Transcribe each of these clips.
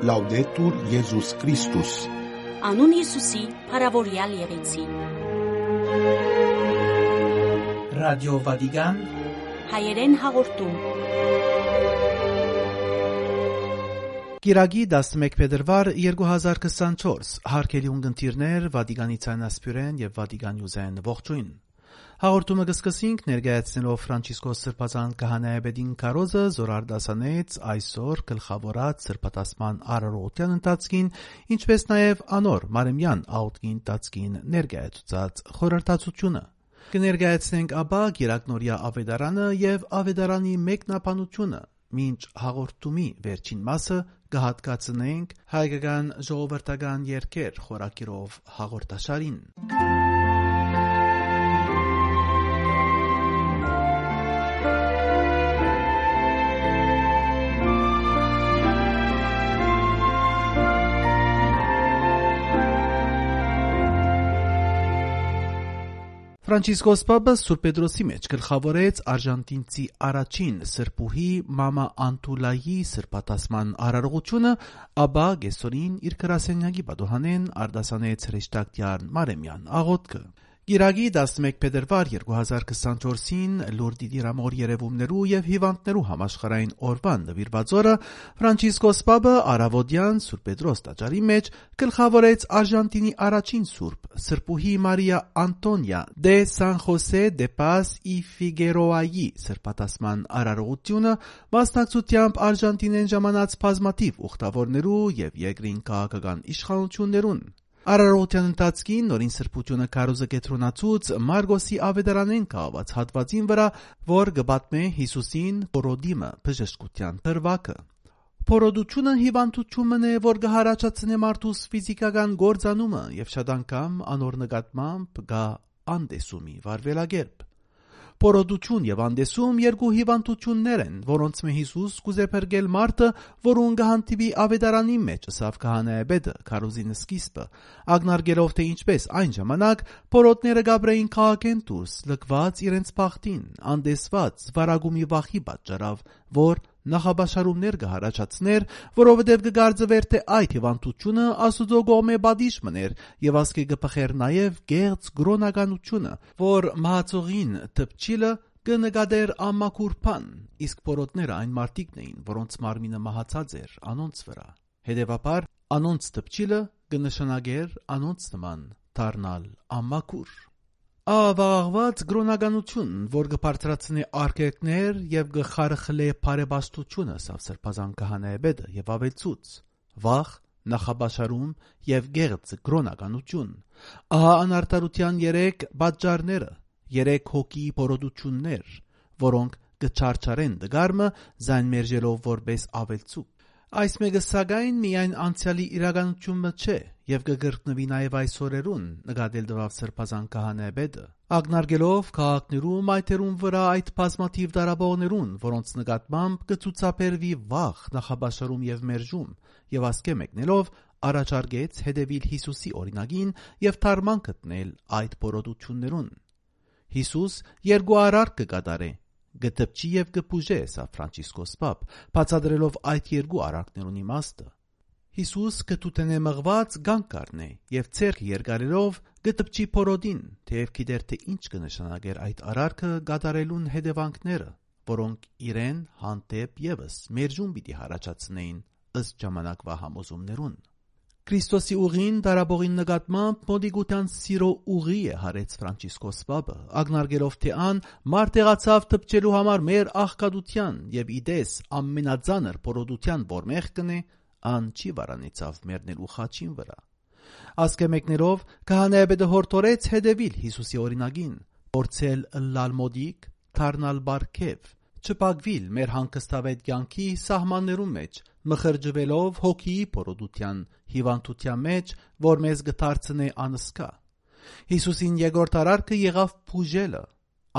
Լաուդետուր Եզուս Քրիստոս Անուն Հիսուսի, հարավորյալ եղեցի։ Ռադիո Վատիկան Հայերեն հաղորդում։ Կիրագի 11 փետրվար 2024 հարկելի ունգընտիրներ Վատիկանի ցանասպյուրեն եւ Վատիկանյուզեն ողջույն Հաղորդումը կսկսենք ներկայացնելով Ֆրանցիսկոս Սրբազան քահանայապետին Կարոզը զորարդասանեց այսօր գլխավորած սրբատասման արարողության ընթացքին, ինչպես նաև անոր Մարեմյան աուտկին ընթացքին ներկայացուցած խորհրդացությունը։ Կներկայացնենք ապա Գիրակնորիա Ավետարանը եւ Ավետարանի մեկնաբանությունը, մինչ հաղորդումի վերջին մասը կհատկացնենք հայկական ժողովրդական երկեր խորակիրով հաղորդաշարին։ Ֆրանցիսկոս Պապը Սուրբ Պետրոսի մեջ գլխավորեց արժանտինցի առաջին սրբուհի Մամա Անտուլայի սրբատասման արարողությունը, ապա գեսորին իր գրասենյակի պատոհանեն արդասանեց հրեշտակտյան Մարեմյան աղոթքը։ Գիրագի 11 փետրվար 2024-ին Լուրդի դիրամոր երևումներու եւ հիվանդներու համաշխարային օրվան նվիրված օրը Ֆրանցիսկոս Պապը Արավոդյան Սուրբ Պետրոս տաճարի մեջ գլխավորեց Արժանտինի առաջին սուրբ Սրբուհի Մարիա Անտոնիա դե Սան Խոսե դե Պաս ի Ֆիգերոայի սրբատասման արարողությունը մասնակցությամբ Արժանտինեն ժամանած բազմաթիվ ուխտավորներու եւ երկրին քաղաքական իշխանություններուն Արարողության ընթացքին նորին սրբությունը կարոզը կետրոնացուց Մարգոսի ավետարանեն կահված հատվածին վրա, որ գբատմե Հիսուսին փորոդիմը բժշկության հրվակը։ Փորոդությունը հիվանդությունն է, որ կհարաճացնե մարդուս ֆիզիկական գործանումը եւ շատ անգամ անոր նկատմամբ գա անդեսումի վարվելագերբ։ Պորոդություն եւ անդեսում երկու հիվանդություններ են, որոնց մե Հիսուս կուզե փրկել մարդը, որուն կհանդիպի ավետարանի մեջ ըսավ քահանայապետը, քարոզինը սկիզբը, ագնարգելով թե ինչպես այն ժամանակ պորոտները գաբրեին քաղաքեն դուրս, լկված իրենց բախտին, անդեսված, վարագումի վախի պատճառով, որ նախաբաշարումներ կհարաճացներ, որովհետև կգարձվեր թե այդ հիվանդությունը Աստուծո կողմէ բադիշ մներ եւ ասկե կփխեր նաեւ գեղձ գրոնականությունը, որ մահացողին տպչիլը կնկադեր ամակուրփան, իսկ փորոտները այն մարտիկն էին, որոնց մարմինը մահացած էր անոնց վրա։ Հետևաբար անոնց տպչիլը կնշանակեր անոնց նման դառնալ ամակուր։ Ավաղված գրոնականություն, որ կբարձրացնի արկերկներ եւ կխարխլե բարեբաստությունը սավ սրբազան կահանայբեդը եւ ավելցուց վախ նախաբաշարում եւ գեղձ գրոնականություն ահա անարտարության 3 պատճառները 3 հոգի փորոդություններ որոնք կչարչարեն դգարմը զայն մերժելով որպես ավելցուկ Այս մեկը սակայն միայն անցյալի իրականությունը չէ եւ կգրտնվի նաեւ այս օրերուն նկատել դվավ սրբազան քահանայբեդը ագնարգելով քաղաքներու մայթերուն վրա այդ բազմաթիվ դարաբողներուն որոնց նկատմամբ կցուցաբերվի վախ նախաբաշարում եւ մերժում եւ ասկե մեկնելով առաջարկեց հետևիլ Հիսուսի օրինագին եւ թարման գտնել այդ բորոդություններուն Հիսուս երկու արարք կկատարե գտպչի եւ կպուժե սա Ֆրանցիսկոս Պապ, բացադրելով այդ երկու արարքներուն իմաստը։ Հիսուս կտուտենե մղված գանկարն է եւ ցերկ երկարելով գտպչի փորոդին, թեև գիտեր թե ինչ կնշանակեր այդ արարքը գադարելուն հետևանքները, որոնք իրեն հանդեպ եւս մերժում պիտի հարաճացնեին ըստ ժամանակվա համոզումներուն։ Քրիստոսի ուղին դարաբողին նկատմամբ մոդիգուտյան սիրո ուղի է հարեց Ֆրանցիսկոս Պապը, ագնարգելով թե ան մարտեղացավ տպչելու համար մեր աղքատության եւ իդես ամենածանր փորոդության որմեղ կնե, ան չի վարանեցավ մերնելու խաչին վրա։ Ասկե մեկներով քահանայապետը հորթորեց հետևիլ Հիսուսի օրինագին, փորձել լալ մոդիկ, թարնալ բարքև, չպագվիլ մեր հանգստավետ կյանքի սահմաններում մեջ, մխրջվելով հոգիի փորոդության հիվանդության մեջ, որ մեզ գդարցնե անսկա։ Հիսուսին երկրորդ արարքը եղավ փուժելը,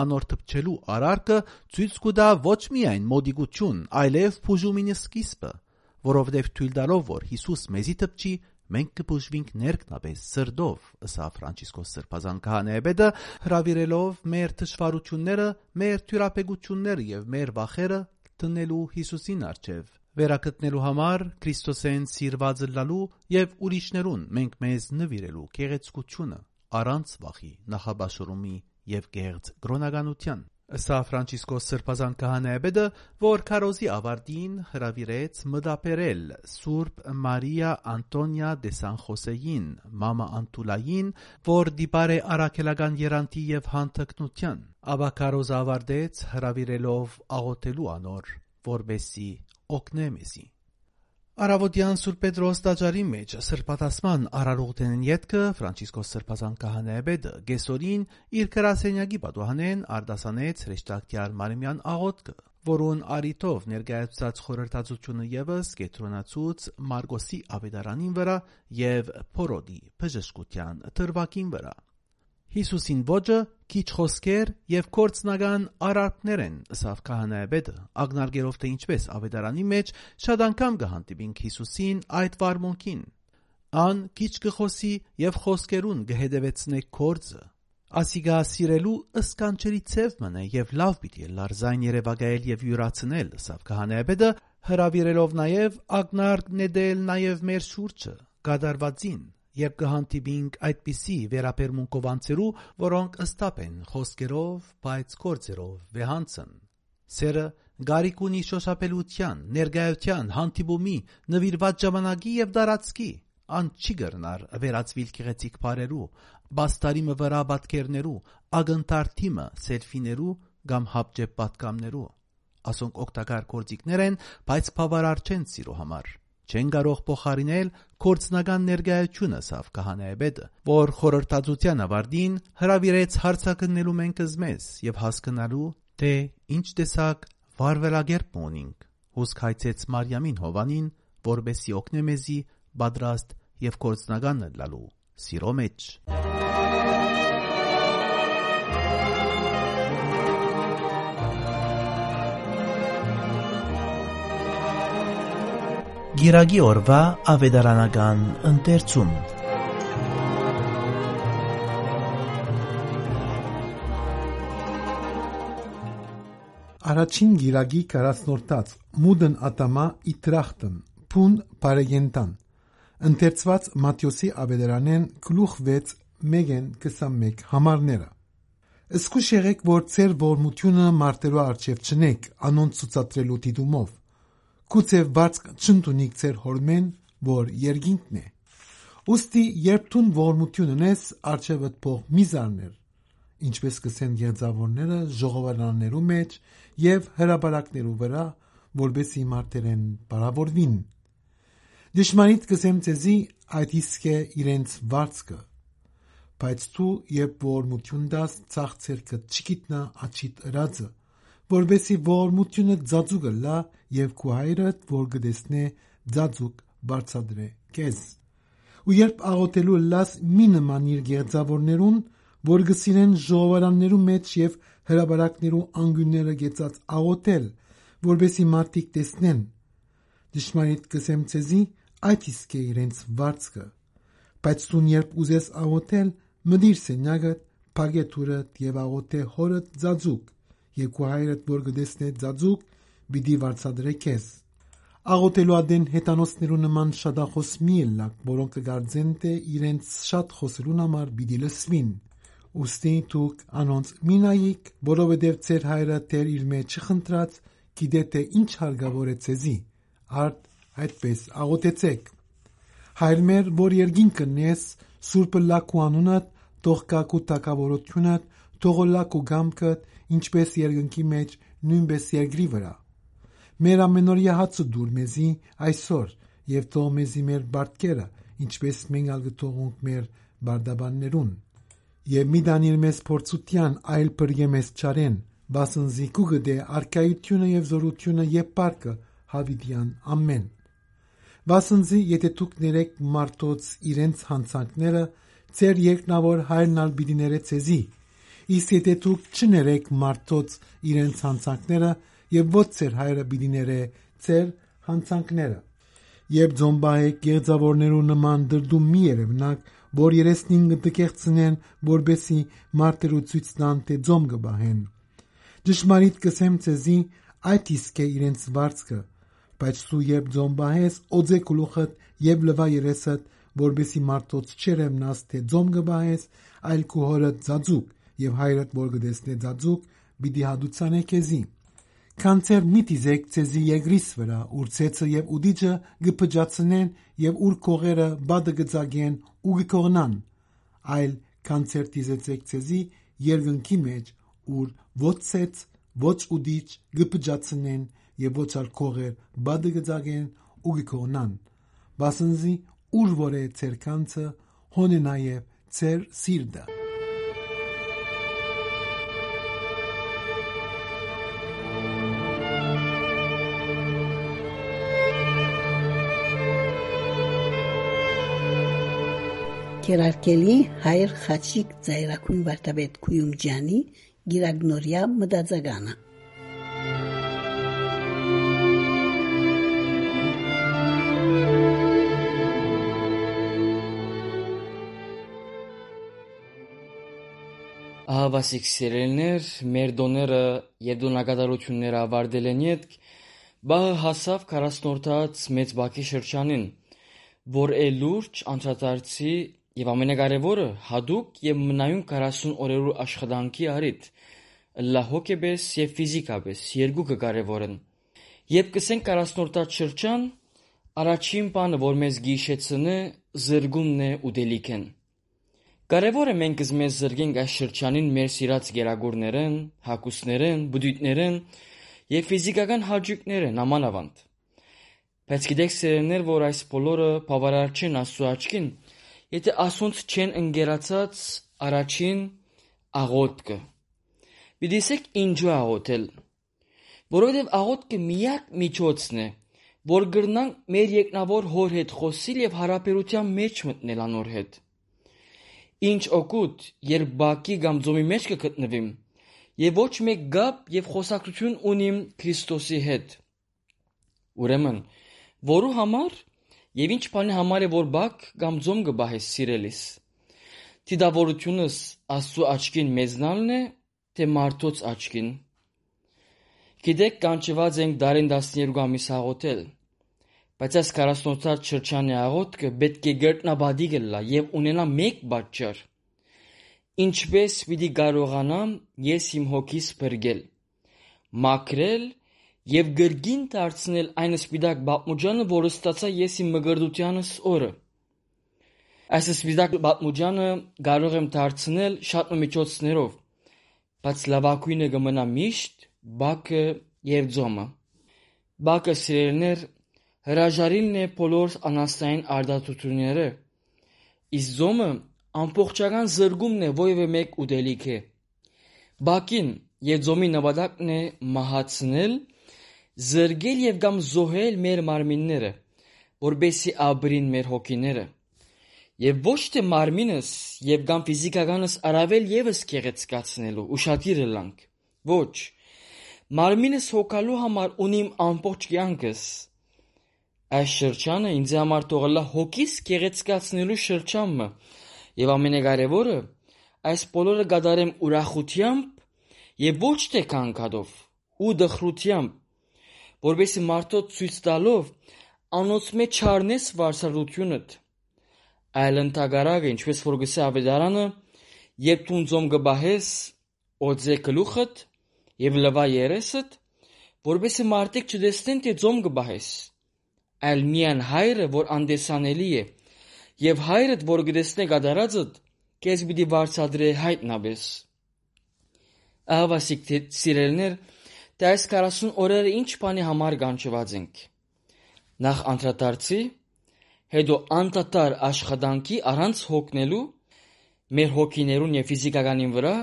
անոր թփչելու արարքը ցույց կտա ոչ միայն մոդիգություն, այլև փուժումինի սկիզբը, որովհետև թույլ տալով որ Հիսուս մեզի թփչի, մենք կփուժվենք ներքնաբես սրդով, ըսա Ֆրանցիսկոս Սրբազան քահանայապետը, հravirելով մեր թշվառությունները, մեր թյուրապեգությունները եւ մեր վախերը տնելու Հիսուսին արչև Վերակտնելու համար Քրիստոսեն սիրված լալու եւ ուրիշներուն մենք մեզ նվիրելու գեղեցկությունը առանց վախի, նախաբաշորումի եւ գեղձ գրոնականության։ Սա Ֆրանցիսկոս Սրբազան քահանայապետը, որ քարոզի ավարտին հրավիրեց մտապերել Սուրբ Մարիա Անտոնիա դե Սան Խոսեին, մամա Անտուլային, որ դիպար է արաքելական երանտի եւ հանտկնության։ Աբա քարոզը ավարտեց հրավիրելով աղոթելու անոր, որբեսի օգնե մեզի։ Արավոտյան Սուրբ Պետրոս տաճարի մեջ սրբատասման արարողտենեն յետքը Ֆրանցիսկոս Սրբազան քահանայապետը Գեսորին իր կրասենյակի պատուհանեն արդասանեց հրեշտակտյար Մարիմյան աղոտքը, որուն արիտով ներկայացած խորհրդածությունը եւս կետրոնացուց Մարգոսի ավետարանին վրա եւ Փորոդի բժշկության թրվակին վրա։ Հիսուսին ոճը քիչ խոսքեր եւ կորցնական արարքներ են ըսավ քահանայապետը ագնարգերով թե ինչպես ավետարանի մեջ շատ անգամ կհանդիպինք Հիսուսին այդ վարմունքին. Ան քիչ կխոսի եւ խոսքերուն կհետևեցնե կորձը ասիգա սիրելու ըսկանչերի ցև մնա եւ լավ պիտի լար զայն երևակայել եւ յուրացնել ըսավ քահանայապետը հրավիրելով նաեւ ագնարկ նեդել նաեւ մեր շուրջը գադարվածին Երբ կհանդիպինք այդպիսի վերապերմունքով անձերու, որոնք ըստապ են խոսքերով, բայց կորձերով վեհանցն։ Սերը գարիք ունի շոշափելության, ներգայության, հանդիպումի, նվիրված ժամանակի եւ դարածքի։ Ան չի գրնար վերածվիլ քեղեցիկ բարերու, բաստարիմը վրա բատկերներու, ագընթարթիմը սելֆիներու կամ հապճեպ պատկամներու։ Ասոնք օգտակար կորձիկներ են, բայց բավարար չեն սիրո համար չեն կարող փոխարինել կորցնական ներկայությունը սավ քահանայապետը, որ խորհրդածության ավարտին հրավիրեց հարցակնելու մենքս մեզ եւ հասկանալու, թե ինչ տեսակ վարվելագերբ ունենք։ Հուսք հայցեց Մարիամին Հովանին, որբեսի օգնե մեզի պատրաստ եւ կորցնական լալու սիրո մեջ։ Գիրագի օրվա ավետարանական ընթերցում Առաջին գիրագի 40-րդած Մուդն ատամա իտրախտն Փուն Պարեգենտան ընթերցված Մատթեոսի ավետարանեն գլուխ 6 1-ն 21 համարները Սկուշ եղեք որ ծեր ողորմությունը մարտերու արչև չնեք անոնց ցուցադրելու դիտումով Գուցե բարձ չընդունիք ձեր հորմեն, որ երգինքն է։ Ոստի երբ տուն ողորմություն ունես, արջևդ փող մի զարներ, ինչպես կսեն գերձավորները ժողովարաններու մեջ եւ հրաբարակներու վրա, որբեսի մարտերեն բարավորվին։ Դժմանիտ կսեմ ցեզի այդ իսկ է իրենց վարձքը, բայց դու երբ ողորմություն դաս ցախցերքը չգիտնա աչիտ ըրածը որբեսի ողորմությունը ծածուկը լա եւ քու հայրդ որ գտեսնե ծածուկ բարձադրե քեզ ու երբ աղոթելու լաս մի նմանիր գեղձավորներուն որ գսինեն ժողովարաններու մեջ եւ հրաբարակներու անգյունները գեցած աղոթել որբեսի մարդիկ տեսնեն դժմանիտ կսեմ ցեզի այդ իսկ է իրենց վարձքը բայց դու երբ ուզես աղոթել մդիր սենյակը փագետուրը եւ աղոթե հորը ծածուկ երկու հայրդ որ գտեսնե ծածուկ բիդի վարձադրե քեզ աղոթելու ադեն հետանոցներու նման շատախոս մի լակ որոնք կգարձեն թե իրենց շատ խոսելուն համար բիդի լսվին ուստի դուք անոնց մինայիկ որովհետև ծեր հայրը դեր իր մեջ չխնդրած գիտե թե ինչ հարգավոր է ցեզի արդ այդպես աղոթեցեք հայր մեր որ երգին կնես սուրբը լակու անունդ թող կակու տակավորությունդ թող լակու գամքդ ինչպես երկնքի մեջ, նույնպես երկրի վրա։ Մեր ամենօրյա հացը դուր մեզի այսօր եւ թող մեզի մեր բարդկերը, ինչպես մենք ալ գտողունք մեր բարդաբաններուն։ Եվ մի դանիր մեզ փորձության այլ բրգե մեզ չարեն, բասնզի կուգդե արկայությունը եւ զորությունը եւ պարկը հավիդյան ամեն։ Վասնզի եթե դուք ներեք մարդոց իրենց հանցանքները, ծեր երկնավոր հայրն ալ բիդի ներեցեզի իսկ եթե դուք չներեք մարդոց իրենց հանցանքները եւ ոչ ծեր հայրը պիտի ներե ծեր հանցանքները Երբ ձոմբահեք գեղձավորներու նման դրդում մի երևնակ, որ երեսնին գտկեղծնեն, որբեսի մարտերու ցույց տան թե ձոմ գբահեն։ Ճշմարիտ կսեմ ցեզի, այդ իսկ է իրենց վարձքը, բայց սու երբ ձոմ բահես օձե գլուխդ եւ լվա երեսդ որբեսի մարդոց չերեմնաս թե ձոմ գբահես այլ քու հորդ ձաձուկ եւ հայրդ որ գտեսնե ձաձուկ պիտի հադուցանե քեզի Կանցեր մի դիզեք ցեզի եգրիս վրա, ուր ցեցը եւ ուդիջը գպջացնեն եւ ուր կողերը բադը գծագեն ու գկողնան, այլ կանցեր դիզեցեք ցեզի երկնքի մեջ, ուր ոչ ցեց, ոչ ուդիջ գպջացնեն եւ ոչ ալ կողեր բադը գծագեն ու գկողնան։ Բասնզի ուր որ է ցեր կանցը, հոնե նաեւ ցեր սիրդը։ Կերարկելի հայր խաչիկ ծայրակուն վարտաբեդ Քույումջյանի գիրագնորյա մտածագանը Ահավասիկ սիրելներ, մեր դոները եւ դոնակատարությունները ավարտել են յետք, բահը հասավ 40-րդած մեծ բակի շրջանին, որ է լուրջ անդրադարձի եւ ամենակարևորը հadoop եւ մնայուն 40 օրերու աշխատանքի արիտ լա հոգեբես եւ ֆիզիկաբես երկուքը կարևոր են եւ կսենք 40-րդած շրջան առաջին բանը որ մեզ գիշեցնե զրգումն է ու դելիքեն Կարևոր է մենք մեզ զրգենք այս շրջանին մեր սիրած գերագուրներեն, հակուսներեն, բդույթներեն եւ ֆիզիկական հաճույքներեն ամանավանդ։ Բայց գիտեք սերներ, որ այս բոլորը բավարար չեն Աստծո աչքին, եթե ասոնց չեն ընկերացած առաջին աղոթքը։ Բիդիսեք ինչու աղոթել։ Որովհետեւ աղոթքը միակ միջոցն է, որ գրնանք մեր եկնավոր հոր հետ խոսիլ եւ հարաբերության մեջ մտնել անոր հետ։ Ինչ օգուտ, երբ բակի կամ ձոմի մեջ կգտնվիմ եւ ոչ մեկ գապ եւ խոսակցություն ունիմ Քրիստոսի հետ։ Ուրեմն, որու համար եւ ինչ բանի համար է որ բակ կամ ձոմ կբահես սիրելիս։ Տիդավորությունս Աստծո աչքին մեզնալն է, թե մարդոց աչքին։ Գիտեք, կանչված ենք դարին 12 ամիս հաղոթել Բայց այս 48-րդ շրջանի աղոթքը պետք է գերտնաբադի գլա եւ ունենա մեկ պատճառ։ Ինչպես պիտի կարողանամ ես իմ հոգիս բրգել, մաքրել եւ գրգին դարձնել այն սպիտակ բապմուջանը, որը ստացա ես իմ մգրդությանս օրը։ Այս սպիտակ բապմուջանը կարող եմ դարձնել շատ միջոցներով, բայց լավագույնը կմնա միշտ բակը եւ ձոմը։ Բակը սիրելներ հրաժարիլն է բոլոր անաստային արդարացությունները, իսկ զոմը ամբողջական զրկումն է որևէ մեկ ուտելիքի։ Բակին եւ զոմի նպատակն է մահացնել, զրկել եւ կամ զոհել մեր մարմինները, որբեսի ապրին մեր հոգիները։ Եվ ոչ թե մարմինս եւ կամ ֆիզիկականս առավել եւս գեղեցկացնելու ուշադիր լանք։ Ոչ։ Մարմինս հոգալու համար ունիմ ամբողջ կյանքս Այս շրջանը ինձ համար թողել է հոգիս գեղեցկացնելու շրջանը եւ ամենակարևորը այս բոլորը կատարեմ ուրախությամբ եւ ոչ թե կանգադով ու դխրությամբ որովհետեւ մարդոց ցույց տալով անոց մեջ չառնես վարսարությունդ այլ ընդհանրակը ինչպես որ գսե ավետարանը երբ դու ձոմ գբահես օձե գլուխդ եւ լվա երեսդ որովհետեւ մարդիկ չտեսնեն թե ձոմ գբահես այլ միայն Հայրը, որ անդեսանելի է, եւ Հայրդ, որ գտեսնե կատարածդ, քեզ պիտի վարձատրե հայտնաբես։ Ահավասիկ սիրելներ, դե այս 40 օրերը ինչ բանի համար կանչված ենք։ Նախ անդրադարձի, հետո անդադար աշխատանքի առանց հոգնելու մեր հոգիներուն եւ ֆիզիկականին վրա,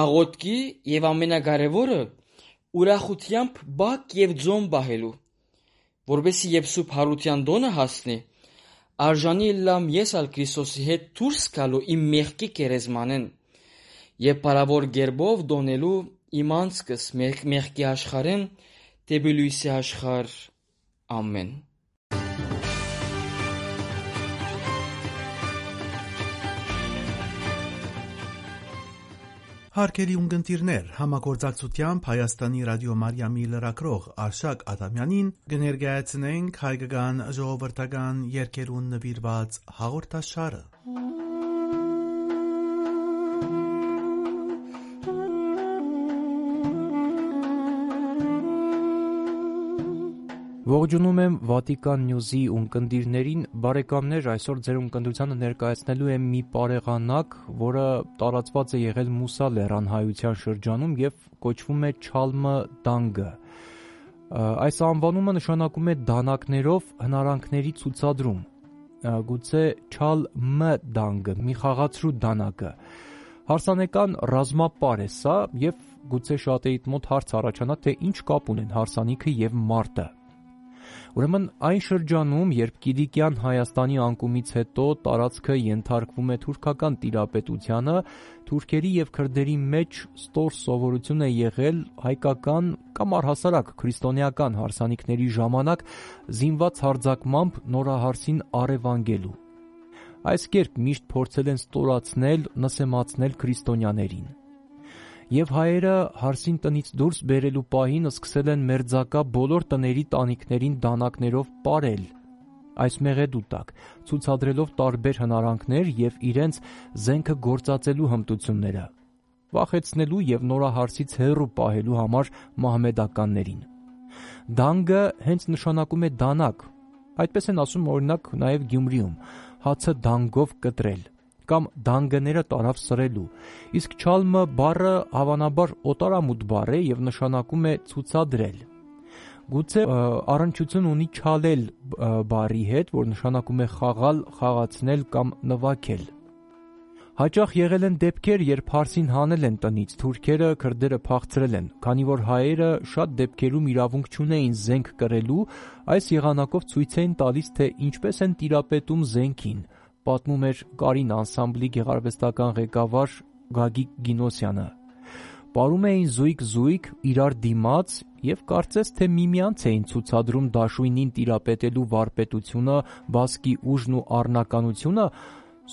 աղոթքի եւ ամենակարևորը ուրախությամբ բակ եւ ձոմ բահելու որբեսի երբ Սուրբ Հարության դոնը հասնի, արժանի լամ ես ալ Քրիստոսի հետ դուրս գալու իմ մեղքի կերեզմանեն եւ բարավոր գերբով դոնելու իմ անցքս մեղքի աշխարհեն դեպի լույսի աշխարհ ամեն Հարկելի ունգընտիրներ, համագործակցությամբ Հայաստանի ռադիո Մարիամի լրակրող Արշակ Ադամյանին կներկայացնենք հայկական ժողովրդական երկերուն նվիրված հաղորդաշարը։ Ողջունում եմ Վատիկան News-ի ունկնդիրներին, բարեկամներ, այսօր ձեր ունկնդրությանը ներկայացնելու եմ մի պարեղանակ, որը տարածված է եղել Մուսա լեռան հայության շրջանում եւ կոչվում է Չալմը դանգը։ Այս անվանումը նշանակում է դանակներով հնարանքների ցուցադրում։ Գուցե Չալ Մ դանգը, մի խաղացրու դանակը։ Հարսանեկան ռազմապար է սա եւ գուցե շատերիդ մոտ հարց առաջանա թե ինչ կապ ունեն հարսանիքը եւ մարտը։ Ուրեմն այն շրջանում, երբ Կիլիկյան Հայաստանի անկումից հետո տարածքը ենթարկվում է թուրքական տիրապետությանը, թուրքերի եւ քրդերի մեջ ստոր սովորություն է եղել հայկական կամ առհասարակ քրիստոնեական հարսանիքների ժամանակ զինված հարձակմամբ նորահարսին առևանգելու։ Այս կերպ միշտ փորձել են ստորացնել, նսեմացնել քրիստոնյաներին եւ հայերը հարսին տնից դուրս բերելու պահին սկսել են մերձակա բոլոր տների տանիքներին դանակներով ապարել այս մեղեդու տակ, ցուցադրելով տարբեր հնարանքներ եւ իրենց զենքը գործածելու հմտությունները, վախեցնելու եւ նորահարսից հեռու պահելու համար մահմեդականներին։ Դանգը հենց նշանակում է դանակ։ Այդպես են ասում օրինակ նաև Գյումրիում՝ հացը դանգով կտրել կամ դանգները տարավ սրելու։ Իսկ չալմը բառը հավանաբար օտարամուտ բառ է եւ նշանակում է ցուցադրել։ Գուցե առնչություն ունի չալել բառի հետ, որ նշանակում է խաղալ, խաղացնել կամ նվագել։ Հաճախ եղել են դեպքեր, երբ հարսին հանել են տնից, թուրքերը, քրդերը փախցրել են, քանի որ հայերը շատ դեպքերում իրավունք չունեին զենք կրելու, այս եղանակով ցույց էին տալիս, թե ինչպես են տիրապետում զենքին, պատմում էր Կարին անսամբլի գեղարվեստական ղեկավար Գագիկ Գինոսյանը։ Պարում էին զույգ-զույգ իրար դիմաց եւ կարծես թե միմյանց էին ցուցադրում դաշույնին տիրապետելու վարպետությունը, բասկի ուժն ու առնականությունը,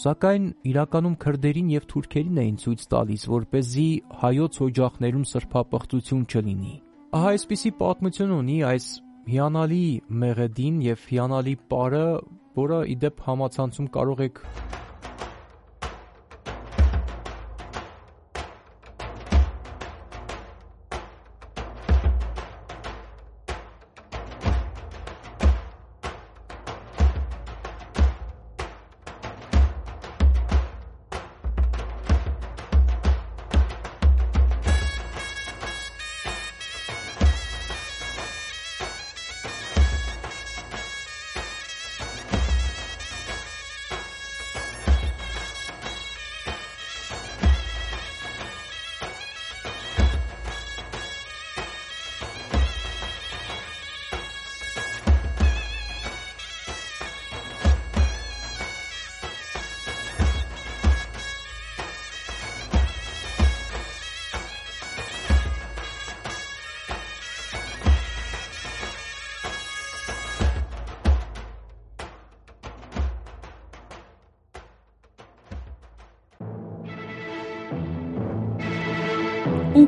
սակայն իրականում քրդերին եւ թուրքերին էին ցույց տալիս, որ เป զի հայոց օջախներում սրբապղծություն չլինի։ Ահա այսպիսի պատմություն ունի այս հիանալի մեղեդին եւ հիանալի պարը, որը իդեպ համացանցում կարող եք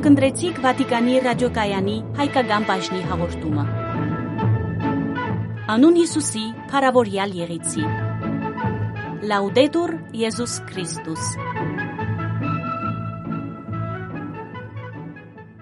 Ունկնդրեցիք Վատիկանի ռադիոկայանի հայկական բաժնի հաղորդումը։ Անուն Հիսուսի, Փարավորյալ Եղեցի։ Լաուդետուր Եզուս Քրիստոս։